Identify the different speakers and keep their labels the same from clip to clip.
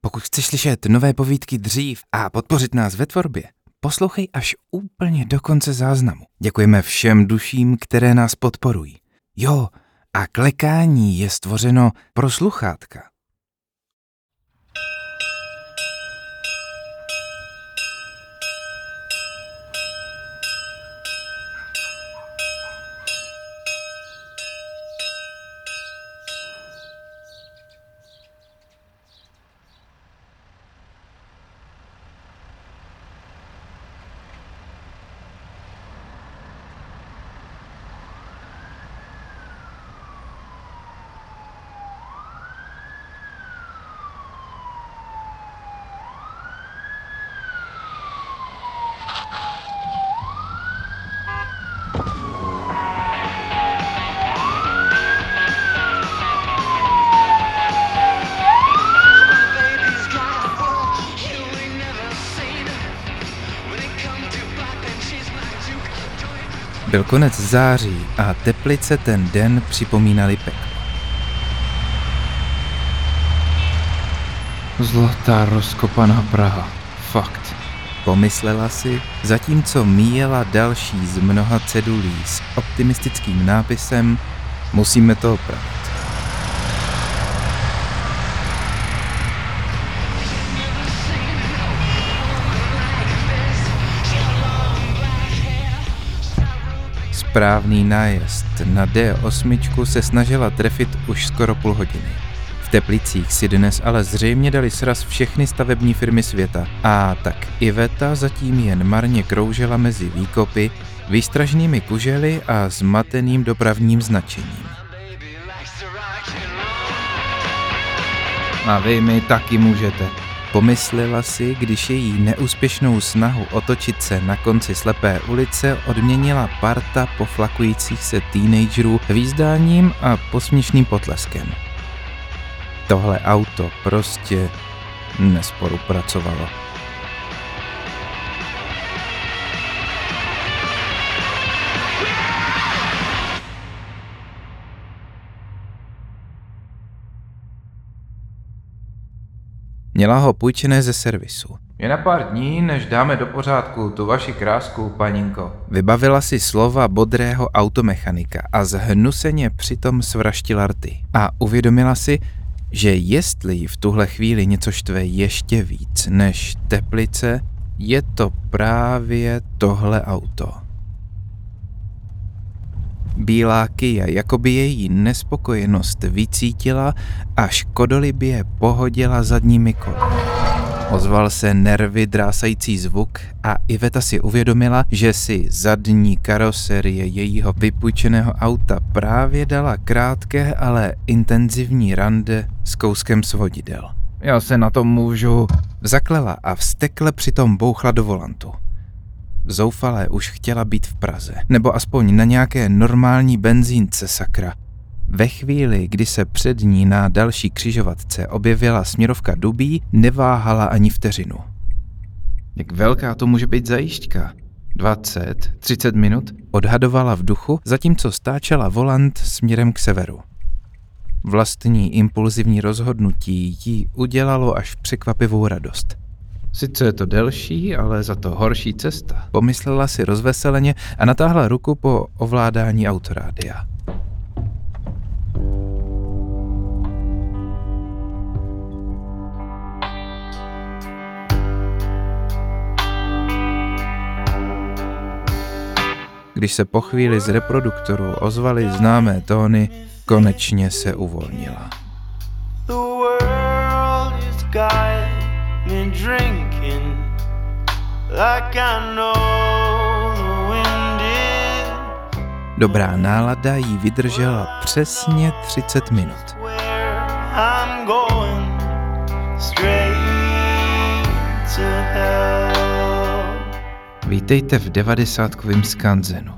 Speaker 1: Pokud chceš slyšet nové povídky dřív a podpořit nás ve tvorbě, poslouchej až úplně do konce záznamu. Děkujeme všem duším, které nás podporují. Jo, a klekání je stvořeno pro sluchátka. Byl konec září a teplice ten den připomínaly peklo. Zlatá rozkopaná Praha. Fakt. Pomyslela si, zatímco míjela další z mnoha cedulí s optimistickým nápisem Musíme to opravit. Správný nájezd na D8 se snažila trefit už skoro půl hodiny. V Teplicích si dnes ale zřejmě dali sraz všechny stavební firmy světa a tak Iveta zatím jen marně kroužela mezi výkopy, výstražnými kužely a zmateným dopravním značením. A vy mi taky můžete. Pomyslela si, když její neúspěšnou snahu otočit se na konci slepé ulice odměnila parta poflakujících se teenagerů výzdáním a posměšným potleskem. Tohle auto prostě nespolupracovalo. Měla ho půjčené ze servisu. Je na pár dní, než dáme do pořádku tu vaši krásku, paninko. Vybavila si slova bodrého automechanika a zhnuseně přitom svraštila rty. A uvědomila si, že jestli v tuhle chvíli něco štve ještě víc než teplice, je to právě tohle auto. Bílá Kia jakoby její nespokojenost vycítila a škodolibě pohodila zadními koly. Ozval se nervy drásající zvuk a Iveta si uvědomila, že si zadní karoserie jejího vypůjčeného auta právě dala krátké, ale intenzivní rande s kouskem svodidel. Já se na tom můžu... Zaklela a vstekle přitom bouchla do volantu. Zoufalé už chtěla být v Praze, nebo aspoň na nějaké normální benzínce sakra. Ve chvíli, kdy se před ní na další křižovatce objevila směrovka Dubí, neváhala ani vteřinu. Jak velká to může být zajišťka? 20, 30 minut? Odhadovala v duchu, zatímco stáčela volant směrem k severu. Vlastní impulzivní rozhodnutí jí udělalo až překvapivou radost. Sice je to delší, ale za to horší cesta. Pomyslela si rozveseleně a natáhla ruku po ovládání autorádia. Když se po chvíli z reproduktoru ozvaly známé tóny, konečně se uvolnila.
Speaker 2: The world has got me drinking like I know the wind is
Speaker 1: Dobrá nálada jí vydržela přesně 30 minut.
Speaker 2: where I'm going straight to hell.
Speaker 1: Vítejte v 90 skanzenu.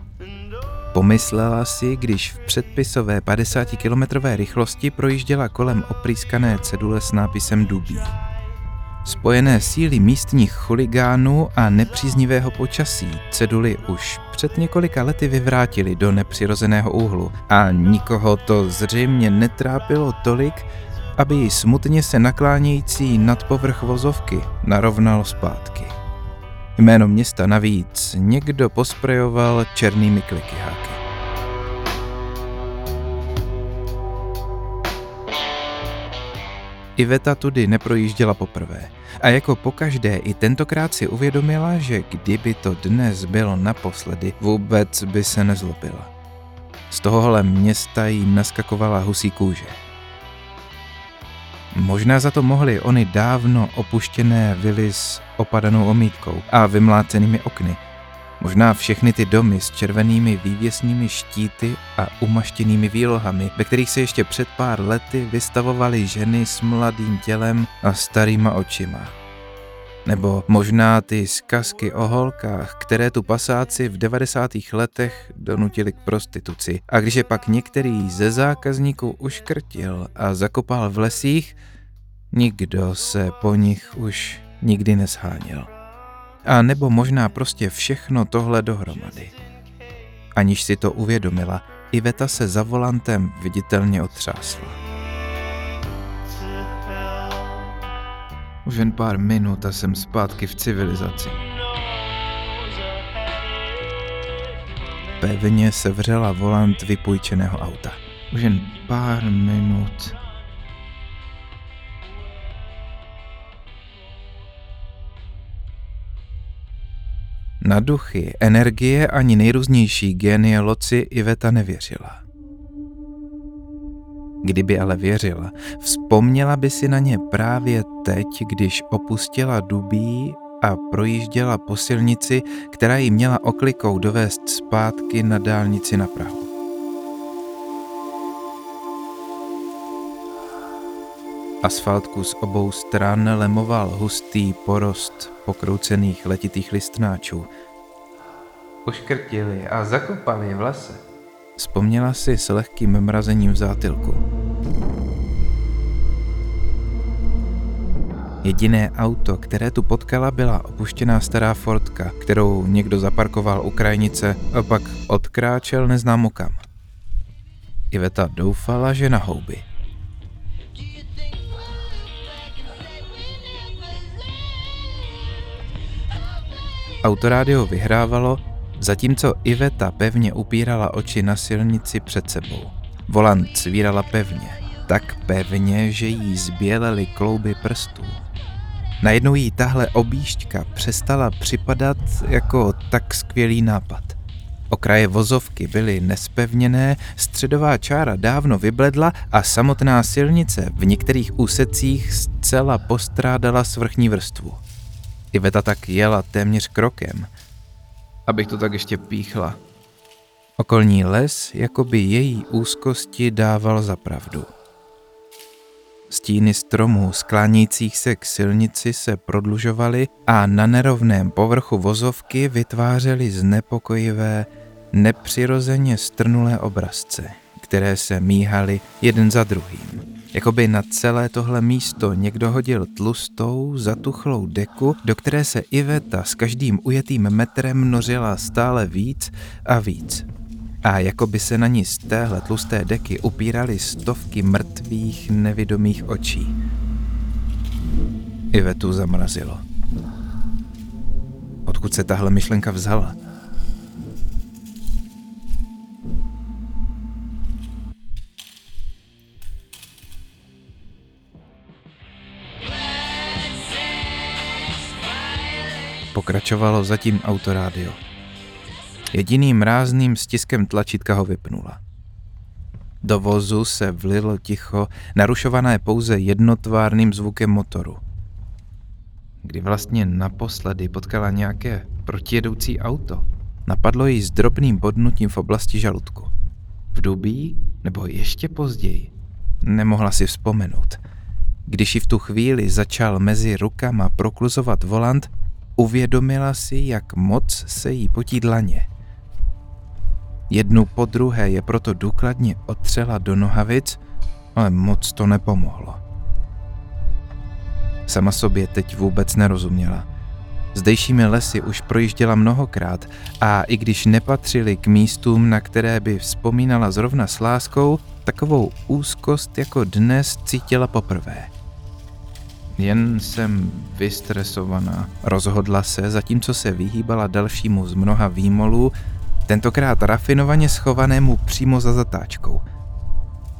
Speaker 1: Pomyslela si, když v předpisové 50-kilometrové rychlosti projížděla kolem oprýskané cedule s nápisem Dubí. Spojené síly místních chuligánů a nepříznivého počasí ceduly už před několika lety vyvrátili do nepřirozeného úhlu a nikoho to zřejmě netrápilo tolik, aby ji smutně se naklánějící nad povrch vozovky narovnal zpátky. Jméno města navíc někdo posprejoval černými klikyháky. Iveta tudy neprojížděla poprvé. A jako pokaždé i tentokrát si uvědomila, že kdyby to dnes bylo naposledy, vůbec by se nezlobila. Z tohohle města jí naskakovala husí kůže. Možná za to mohly ony dávno opuštěné vily s opadanou omítkou a vymlácenými okny. Možná všechny ty domy s červenými vývěsnými štíty a umaštěnými výlohami, ve kterých se ještě před pár lety vystavovaly ženy s mladým tělem a starýma očima. Nebo možná ty zkazky o holkách, které tu pasáci v 90. letech donutili k prostituci. A když je pak některý ze zákazníků uškrtil a zakopal v lesích, nikdo se po nich už nikdy nesháněl. A nebo možná prostě všechno tohle dohromady. Aniž si to uvědomila, Iveta se za volantem viditelně otřásla. Už jen pár minut a jsem zpátky v civilizaci. Pevně se vřela volant vypůjčeného auta. Už jen pár minut. Na duchy, energie ani nejrůznější genie loci Iveta nevěřila. Kdyby ale věřila, vzpomněla by si na ně právě teď, když opustila Dubí a projížděla po silnici, která jí měla oklikou dovést zpátky na dálnici na Prahu. Asfaltku z obou stran lemoval hustý porost pokroucených letitých listnáčů. Uškrtili a zakopali v lese. Vzpomněla si s lehkým mrazením v zátylku. Jediné auto, které tu potkala, byla opuštěná stará Fordka, kterou někdo zaparkoval u krajnice a pak odkráčel neznámo kam. Iveta doufala, že na houby. Autorádio vyhrávalo, zatímco Iveta pevně upírala oči na silnici před sebou. Volant svírala pevně, tak pevně, že jí zbělely klouby prstů. Najednou jí tahle objížďka přestala připadat jako tak skvělý nápad. Okraje vozovky byly nespevněné, středová čára dávno vybledla a samotná silnice v některých úsecích zcela postrádala svrchní vrstvu. Iveta tak jela téměř krokem, abych to tak ještě píchla. Okolní les jako by její úzkosti dával za pravdu. Stíny stromů sklánějících se k silnici se prodlužovaly a na nerovném povrchu vozovky vytvářely znepokojivé, nepřirozeně strnulé obrazce, které se míhaly jeden za druhým. Jakoby na celé tohle místo někdo hodil tlustou, zatuchlou deku, do které se Iveta s každým ujetým metrem nořila stále víc a víc a jako by se na ní z téhle tlusté deky upíraly stovky mrtvých nevidomých očí. Ivetu zamrazilo. Odkud se tahle myšlenka vzala? Pokračovalo zatím autorádio. Jediným rázným stiskem tlačítka ho vypnula. Do vozu se vlilo ticho, narušované pouze jednotvárným zvukem motoru. Kdy vlastně naposledy potkala nějaké protijedoucí auto, napadlo jí s drobným bodnutím v oblasti žaludku. V dubí nebo ještě později? Nemohla si vzpomenout. Když ji v tu chvíli začal mezi rukama prokluzovat volant, uvědomila si, jak moc se jí potí dlaně. Jednu po druhé je proto důkladně otřela do nohavic, ale moc to nepomohlo. Sama sobě teď vůbec nerozuměla. Zdejšími lesy už projížděla mnohokrát a i když nepatřili k místům, na které by vzpomínala zrovna s láskou, takovou úzkost jako dnes cítila poprvé. Jen jsem vystresovaná, rozhodla se, zatímco se vyhýbala dalšímu z mnoha výmolů, tentokrát rafinovaně schovanému přímo za zatáčkou.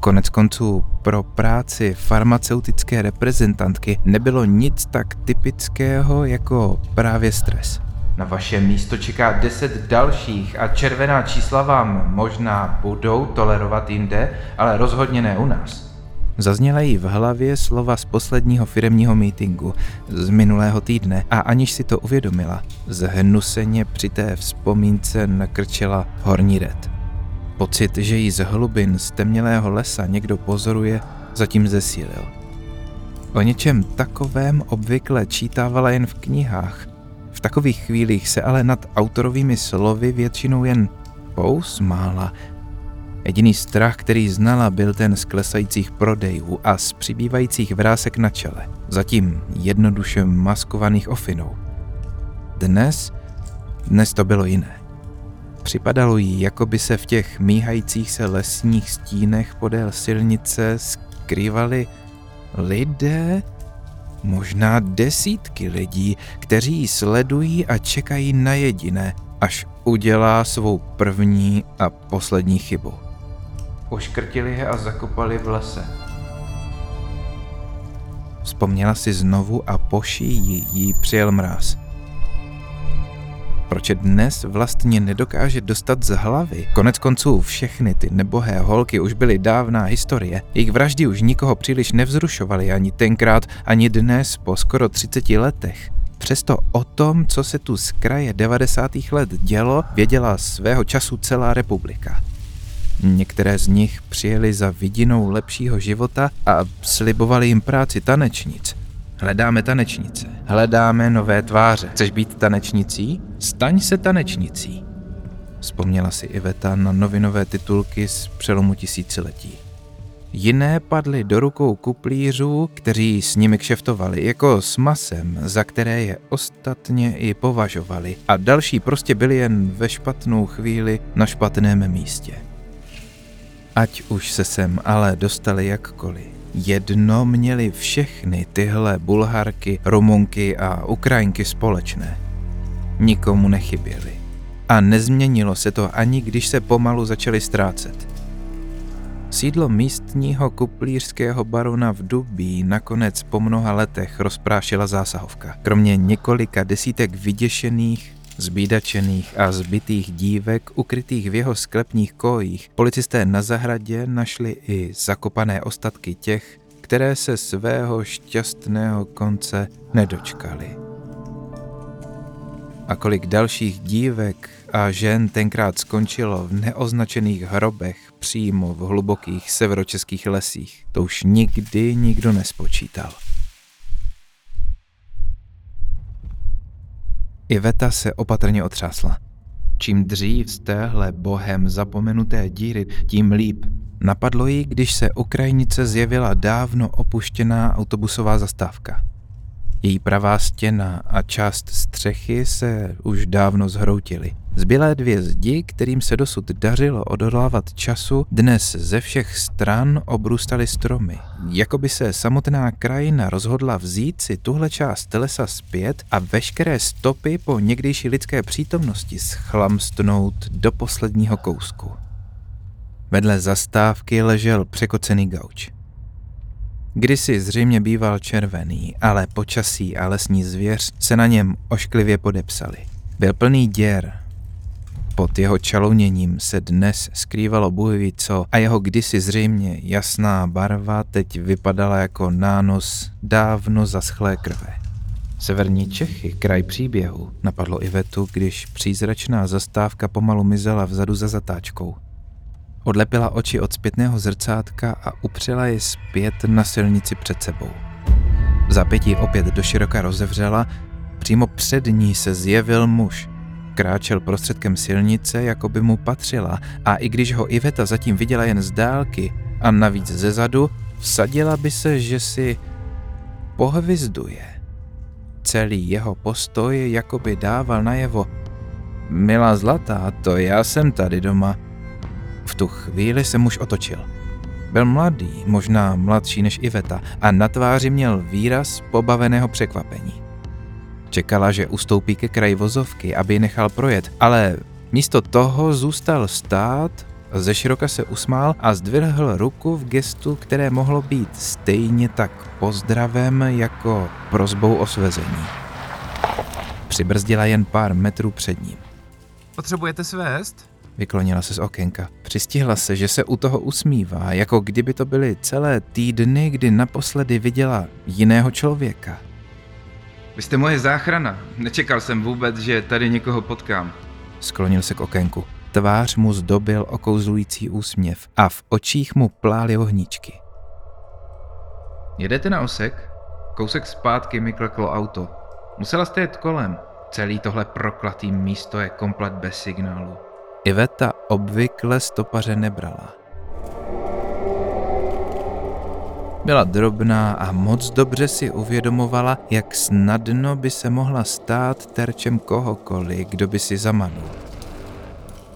Speaker 1: Konec konců pro práci farmaceutické reprezentantky nebylo nic tak typického jako právě stres. Na vaše místo čeká 10 dalších a červená čísla vám možná budou tolerovat jinde, ale rozhodně ne u nás. Zazněla jí v hlavě slova z posledního firemního meetingu z minulého týdne a aniž si to uvědomila, zhnuseně při té vzpomínce nakrčela horní red. Pocit, že jí z hlubin stemnělého lesa někdo pozoruje, zatím zesílil. O něčem takovém obvykle čítávala jen v knihách. V takových chvílích se ale nad autorovými slovy většinou jen pousmála. Jediný strach, který znala, byl ten z klesajících prodejů a z přibývajících vrásek na čele, zatím jednoduše maskovaných ofinou. Dnes, dnes to bylo jiné. Připadalo jí, jako by se v těch míhajících se lesních stínech podél silnice skrývali lidé, možná desítky lidí, kteří ji sledují a čekají na jediné, až udělá svou první a poslední chybu. Oškrtili je a zakopali v lese. Vzpomněla si znovu a po šíji jí přijel mráz. Proč je dnes vlastně nedokáže dostat z hlavy? Konec konců všechny ty nebohé holky už byly dávná historie. Jejich vraždy už nikoho příliš nevzrušovaly ani tenkrát, ani dnes po skoro 30 letech. Přesto o tom, co se tu z kraje 90. let dělo, věděla svého času celá republika. Některé z nich přijeli za vidinou lepšího života a slibovali jim práci tanečnic. Hledáme tanečnice, hledáme nové tváře. Chceš být tanečnicí? Staň se tanečnicí. Vzpomněla si Iveta na novinové titulky z přelomu tisíciletí. Jiné padly do rukou kuplířů, kteří s nimi kšeftovali, jako s masem, za které je ostatně i považovali, a další prostě byli jen ve špatnou chvíli na špatném místě. Ať už se sem ale dostali jakkoliv. Jedno měli všechny tyhle bulharky, rumunky a ukrajinky společné. Nikomu nechyběli. A nezměnilo se to ani když se pomalu začali ztrácet. Sídlo místního kuplířského barona v Dubí nakonec po mnoha letech rozprášila zásahovka. Kromě několika desítek vyděšených, zbídačených a zbytých dívek ukrytých v jeho sklepních kojích, policisté na zahradě našli i zakopané ostatky těch, které se svého šťastného konce nedočkali. A kolik dalších dívek a žen tenkrát skončilo v neoznačených hrobech přímo v hlubokých severočeských lesích, to už nikdy nikdo nespočítal. Iveta se opatrně otřásla. Čím dřív z téhle bohem zapomenuté díry, tím líp. Napadlo jí, když se Ukrajinice zjevila dávno opuštěná autobusová zastávka. Její pravá stěna a část střechy se už dávno zhroutily. Zbylé dvě zdi, kterým se dosud dařilo odolávat času, dnes ze všech stran obrůstaly stromy. Jakoby se samotná krajina rozhodla vzít si tuhle část lesa zpět a veškeré stopy po někdejší lidské přítomnosti schlamstnout do posledního kousku. Vedle zastávky ležel překocený gauč. Kdysi zřejmě býval červený, ale počasí a lesní zvěř se na něm ošklivě podepsali. Byl plný děr. Pod jeho čalouněním se dnes skrývalo bůh co a jeho kdysi zřejmě jasná barva teď vypadala jako nános dávno zaschlé krve. Severní Čechy, kraj příběhu, napadlo Ivetu, když přízračná zastávka pomalu mizela vzadu za zatáčkou. Odlepila oči od zpětného zrcátka a upřela je zpět na silnici před sebou. Zapětí opět doširoka rozevřela, přímo před ní se zjevil muž. Kráčel prostředkem silnice, jako by mu patřila, a i když ho Iveta zatím viděla jen z dálky a navíc ze zadu, vsadila by se, že si pohvizduje. Celý jeho postoj jakoby dával najevo Milá zlatá, to já jsem tady doma, v tu chvíli se muž otočil. Byl mladý, možná mladší než Iveta a na tváři měl výraz pobaveného překvapení. Čekala, že ustoupí ke kraji vozovky, aby ji nechal projet, ale místo toho zůstal stát, ze široka se usmál a zdvihl ruku v gestu, které mohlo být stejně tak pozdravem jako prozbou o svezení. Přibrzdila jen pár metrů před ním.
Speaker 3: Potřebujete svést?
Speaker 1: Vyklonila se z okénka. Přistihla se, že se u toho usmívá, jako kdyby to byly celé týdny, kdy naposledy viděla jiného člověka.
Speaker 4: Vy jste moje záchrana. Nečekal jsem vůbec, že tady někoho potkám.
Speaker 1: Sklonil se k okénku. Tvář mu zdobil okouzlující úsměv a v očích mu plály ohníčky.
Speaker 4: Jedete na osek? Kousek zpátky mi kleklo auto. Musela jste jet kolem. Celý tohle proklatý místo je komplet bez signálu.
Speaker 1: Iveta obvykle stopaře nebrala. Byla drobná a moc dobře si uvědomovala, jak snadno by se mohla stát terčem kohokoliv, kdo by si zamanul.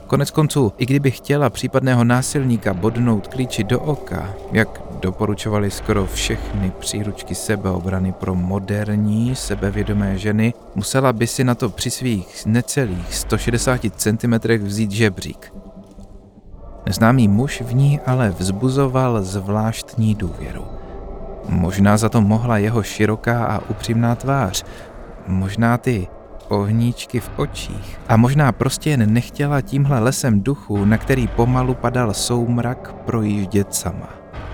Speaker 1: Konec konců, i kdyby chtěla případného násilníka bodnout klíči do oka, jak doporučovali skoro všechny příručky sebeobrany pro moderní, sebevědomé ženy, musela by si na to při svých necelých 160 cm vzít žebřík. Neznámý muž v ní ale vzbuzoval zvláštní důvěru. Možná za to mohla jeho široká a upřímná tvář, možná ty ohníčky v očích. A možná prostě jen nechtěla tímhle lesem duchu, na který pomalu padal soumrak, projíždět sama.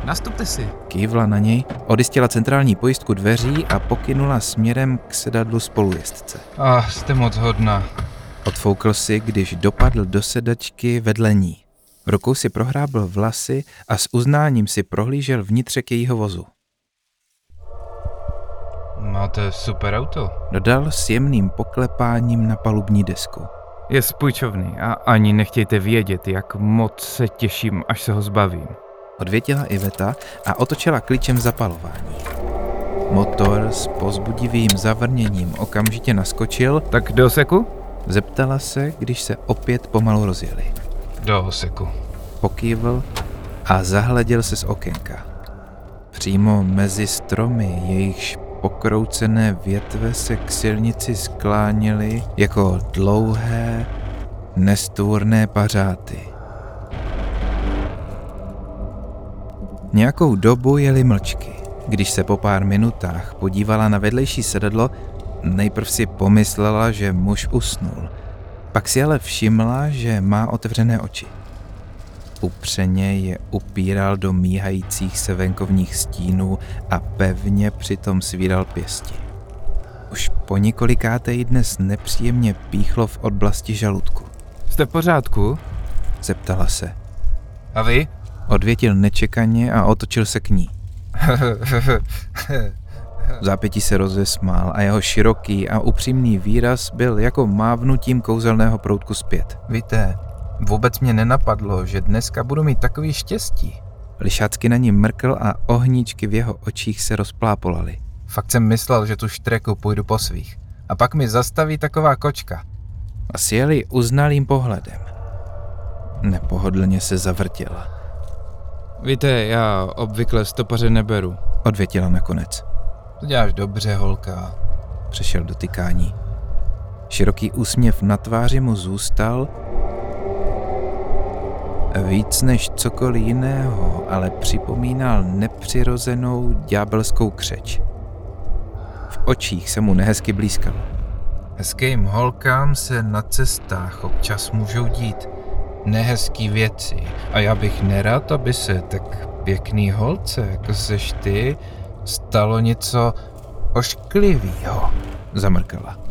Speaker 3: Nastupte si.
Speaker 1: Kývla na něj, odjistila centrální pojistku dveří a pokynula směrem k sedadlu spolujezdce.
Speaker 4: A ah, jste moc hodná.
Speaker 1: Odfoukl si, když dopadl do sedačky vedle ní. Rukou si prohrábl vlasy a s uznáním si prohlížel vnitřek jejího vozu.
Speaker 4: Máte super auto.
Speaker 1: Dodal s jemným poklepáním na palubní desku.
Speaker 4: Je spůjčovný a ani nechtějte vědět, jak moc se těším, až se ho zbavím.
Speaker 1: Odvětila Iveta a otočila klíčem zapalování. Motor s pozbudivým zavrněním okamžitě naskočil,
Speaker 4: Tak do seku?
Speaker 1: zeptala se, když se opět pomalu rozjeli.
Speaker 4: Do seku.
Speaker 1: Pokývl a zahleděl se z okénka. Přímo mezi stromy, jejichž pokroucené větve se k silnici skláněly jako dlouhé, nestvůrné pařáty. Nějakou dobu jeli mlčky. Když se po pár minutách podívala na vedlejší sedadlo, nejprv si pomyslela, že muž usnul. Pak si ale všimla, že má otevřené oči. Upřeně je upíral do míhajících se venkovních stínů a pevně přitom svíral pěsti. Už po několikáté jí dnes nepříjemně píchlo v oblasti žaludku.
Speaker 4: Jste v pořádku?
Speaker 1: Zeptala se.
Speaker 4: A vy?
Speaker 1: Odvětil nečekaně a otočil se k ní. V zápětí se rozesmál a jeho široký a upřímný výraz byl jako mávnutím kouzelného proutku zpět. Víte, vůbec mě nenapadlo, že dneska budu mít takový štěstí. Lišácky na ní mrkl a ohníčky v jeho očích se rozplápolaly. Fakt jsem myslel, že tu štreku půjdu po svých. A pak mi zastaví taková kočka. A sjeli uznalým pohledem. Nepohodlně se zavrtěla.
Speaker 4: Víte, já obvykle stopaře neberu.
Speaker 1: Odvětila nakonec.
Speaker 4: To děláš dobře, holka.
Speaker 1: Přešel do tykání. Široký úsměv na tváři mu zůstal víc než cokoliv jiného, ale připomínal nepřirozenou ďábelskou křeč. V očích se mu nehezky blízkalo. Hezkým holkám se na cestách občas můžou dít nehezký věci a já bych nerad, aby se tak pěkný holce, jako seš ty, stalo něco ošklivýho, zamrkala.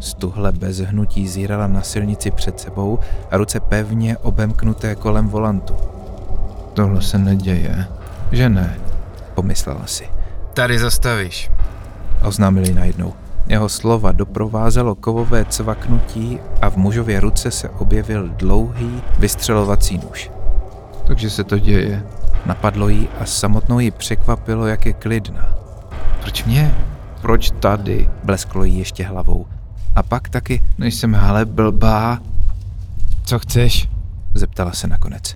Speaker 1: Stuhle bez hnutí zírala na silnici před sebou a ruce pevně obemknuté kolem volantu. Tohle se neděje, že ne, pomyslela si.
Speaker 4: Tady zastavíš.
Speaker 1: Oznámili najednou. Jeho slova doprovázelo kovové cvaknutí a v mužově ruce se objevil dlouhý vystřelovací nůž.
Speaker 4: Takže se to děje.
Speaker 1: Napadlo jí a samotnou ji překvapilo, jak je klidná. Proč mě? Proč tady? Blesklo jí ještě hlavou. A pak taky,
Speaker 4: Nejsem hele blbá. Co chceš?
Speaker 1: zeptala se nakonec.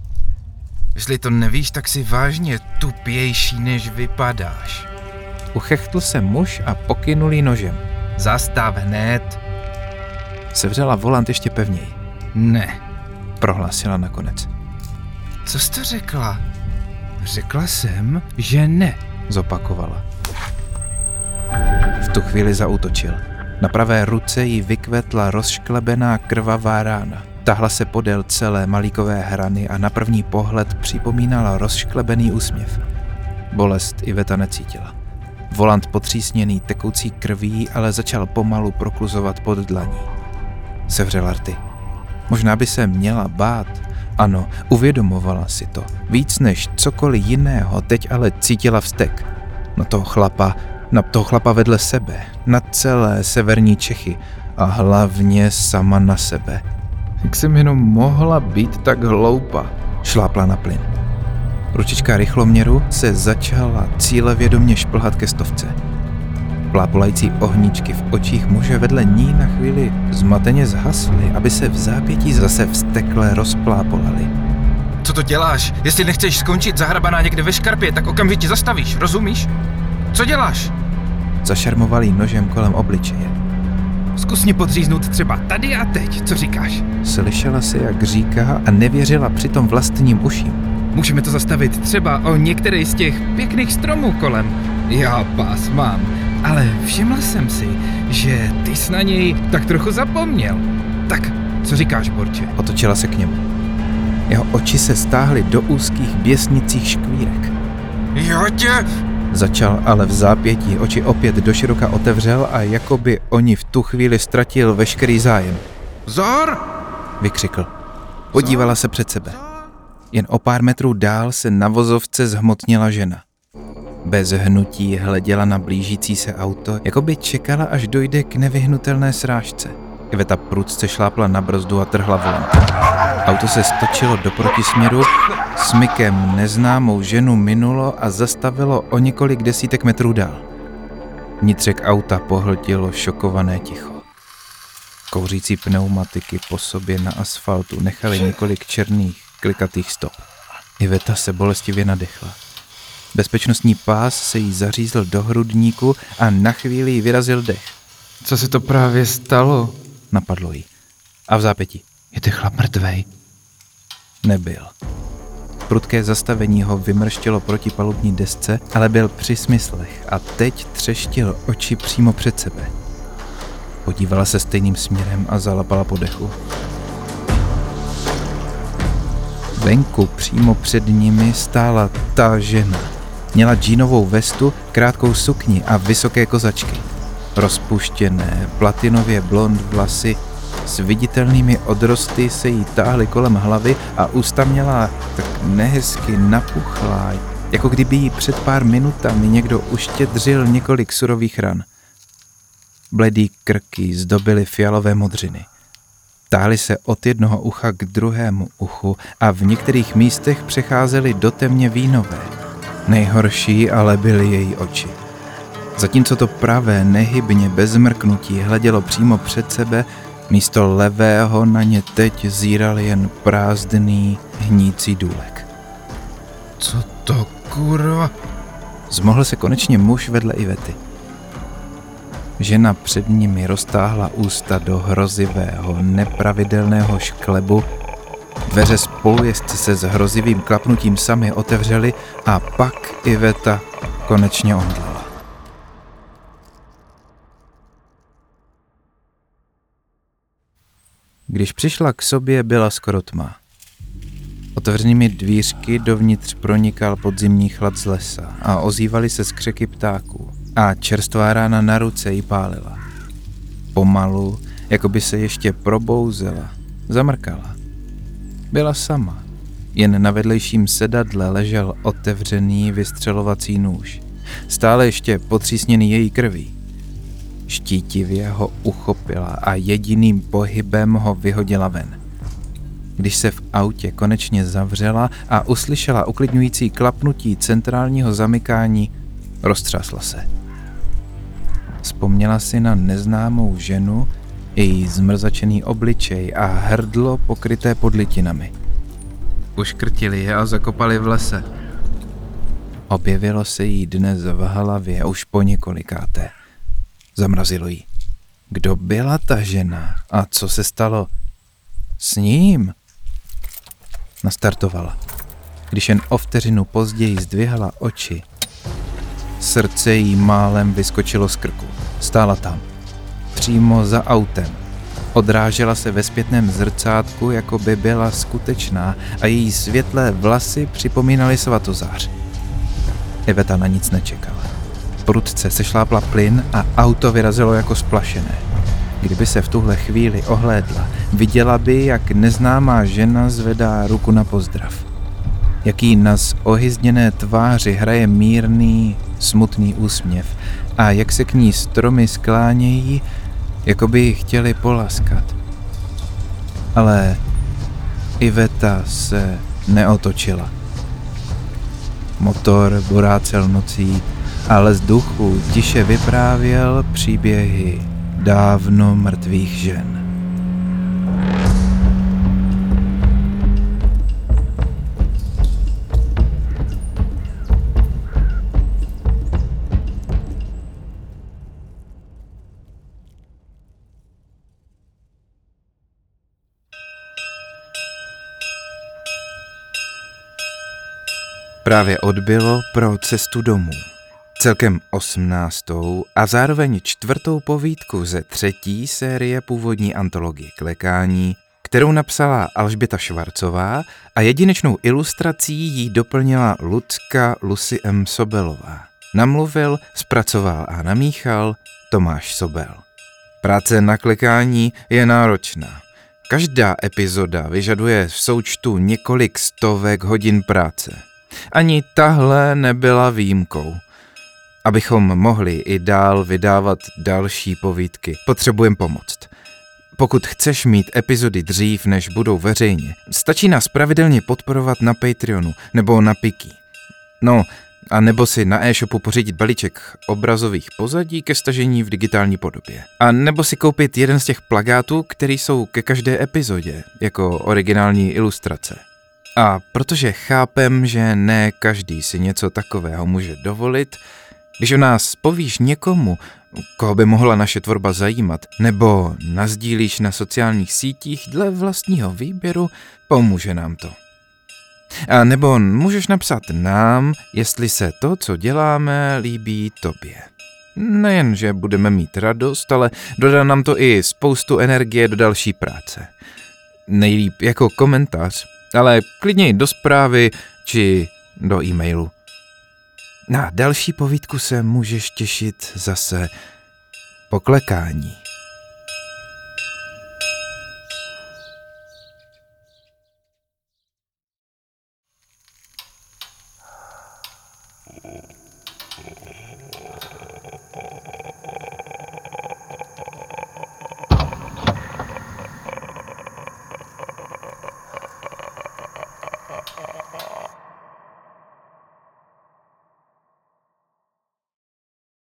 Speaker 1: Jestli to nevíš, tak si vážně tupější, než vypadáš. Uchechtl se muž a pokynul nožem. Zastav hned. Sevřela volant ještě pevněji. Ne, prohlásila nakonec. Co jste řekla? Řekla jsem, že ne, zopakovala. V tu chvíli zautočil. Na pravé ruce jí vykvetla rozšklebená krvavá rána. Tahla se podél celé malíkové hrany a na první pohled připomínala rozšklebený úsměv. Bolest Iveta necítila. Volant potřísněný tekoucí krví ale začal pomalu prokluzovat pod dlaní. Sevřela rty. Možná by se měla bát. Ano, uvědomovala si to. Víc než cokoliv jiného, teď ale cítila vztek. Na toho chlapa, na toho chlapa vedle sebe, na celé severní Čechy a hlavně sama na sebe. Jak jsem jenom mohla být tak hloupa? Šlápla na plyn. Ručička rychloměru se začala cílevědomě šplhat ke stovce. Plápolající ohníčky v očích muže vedle ní na chvíli zmateně zhasly, aby se v zápětí zase vztekle rozplápolaly. Co to děláš? Jestli nechceš skončit zahrabaná někde ve škarpě, tak okamžitě zastavíš, rozumíš? Co děláš? Zašarmoval jí nožem kolem obličeje. Zkus mě podříznout třeba tady a teď, co říkáš? Slyšela si, jak říká a nevěřila přitom vlastním uším. Můžeme to zastavit třeba o některý z těch pěkných stromů kolem. Já pás mám, ale všiml jsem si, že ty jsi na něj tak trochu zapomněl. Tak, co říkáš, Borče? Otočila se k němu. Jeho oči se stáhly do úzkých běsnicích škvírek. Jo tě! Začal, ale v zápětí oči opět doširoka otevřel a jako by oni v tu chvíli ztratil veškerý zájem. Zor! Vykřikl. Podívala se před sebe. Jen o pár metrů dál se na vozovce zhmotnila žena. Bez hnutí hleděla na blížící se auto, jako by čekala, až dojde k nevyhnutelné srážce. Iveta prudce šlápla na brzdu a trhla volant. Auto se stočilo do protisměru, smykem neznámou ženu minulo a zastavilo o několik desítek metrů dál. Vnitřek auta pohltilo šokované ticho. Kouřící pneumatiky po sobě na asfaltu nechaly několik černých, klikatých stop. Iveta se bolestivě nadechla. Bezpečnostní pás se jí zařízl do hrudníku a na chvíli jí vyrazil dech. Co se to právě stalo? Napadlo jí. A v zápětí. Je to chlap mrtvej? Nebyl. Prudké zastavení ho vymrštilo proti palubní desce, ale byl při smyslech a teď třeštil oči přímo před sebe. Podívala se stejným směrem a zalapala po dechu. Venku přímo před nimi stála ta žena. Měla džínovou vestu, krátkou sukni a vysoké kozačky. Rozpuštěné, platinově blond vlasy s viditelnými odrosty se jí táhly kolem hlavy a ústa měla tak nehezky napuchlá, jako kdyby jí před pár minutami někdo uštědřil několik surových ran. Bledý krky zdobily fialové modřiny. Táhly se od jednoho ucha k druhému uchu a v některých místech přecházely do temně vínové. Nejhorší ale byly její oči. Zatímco to pravé nehybně bez mrknutí hledělo přímo před sebe, místo levého na ně teď zíral jen prázdný hnící důlek. Co to kurva? Zmohl se konečně muž vedle Ivety. Žena před nimi roztáhla ústa do hrozivého, nepravidelného šklebu. Dveře spolujezdce se s hrozivým klapnutím sami otevřely a pak Iveta konečně omdlela. Když přišla k sobě, byla skoro tma. Otevřenými dvířky dovnitř pronikal podzimní chlad z lesa a ozývaly se skřeky ptáků a čerstvá rána na ruce jí pálila. Pomalu, jako by se ještě probouzela, zamrkala. Byla sama. Jen na vedlejším sedadle ležel otevřený vystřelovací nůž. Stále ještě potřísněný její krví. Štítivě ho uchopila a jediným pohybem ho vyhodila ven. Když se v autě konečně zavřela a uslyšela uklidňující klapnutí centrálního zamykání, roztřásla se. Vzpomněla si na neznámou ženu, její zmrzačený obličej a hrdlo pokryté podlitinami. uškrtili je a zakopali v lese. Objevilo se jí dnes v hlavě už po několikáté. Zamrazilo jí. Kdo byla ta žena a co se stalo s ním? Nastartovala. Když jen o vteřinu později zdvihla oči, srdce jí málem vyskočilo z krku. Stála tam, přímo za autem. Odrážela se ve zpětném zrcátku, jako by byla skutečná a její světlé vlasy připomínaly svatozář. Iveta na nic nečekala. Prudce sešlápla plyn a auto vyrazilo jako splašené. Kdyby se v tuhle chvíli ohlédla, viděla by, jak neznámá žena zvedá ruku na pozdrav. Jaký na ohyzděné tváři hraje mírný, smutný úsměv a jak se k ní stromy sklánějí, jako by ji chtěli polaskat. Ale Iveta se neotočila. Motor borácel nocí, ale z duchu tiše vyprávěl příběhy dávno mrtvých žen. Právě odbylo pro cestu domů. Celkem osmnáctou a zároveň čtvrtou povídku ze třetí série původní antologie Klekání, kterou napsala Alžběta Švarcová a jedinečnou ilustrací jí doplnila Lucka Lucy M. Sobelová. Namluvil, zpracoval a namíchal Tomáš Sobel. Práce na klekání je náročná. Každá epizoda vyžaduje v součtu několik stovek hodin práce. Ani tahle nebyla výjimkou. Abychom mohli i dál vydávat další povídky, potřebujeme pomoct. Pokud chceš mít epizody dřív, než budou veřejně, stačí nás pravidelně podporovat na Patreonu nebo na Piki. No, a nebo si na e-shopu pořídit balíček obrazových pozadí ke stažení v digitální podobě. A nebo si koupit jeden z těch plagátů, který jsou ke každé epizodě, jako originální ilustrace. A protože chápem, že ne každý si něco takového může dovolit, když o nás povíš někomu, koho by mohla naše tvorba zajímat, nebo nazdílíš na sociálních sítích dle vlastního výběru, pomůže nám to. A nebo můžeš napsat nám, jestli se to, co děláme, líbí tobě. Nejen, že budeme mít radost, ale dodá nám to i spoustu energie do další práce. Nejlíp jako komentář, ale klidně i do zprávy či do e-mailu. Na další povídku se můžeš těšit zase. Po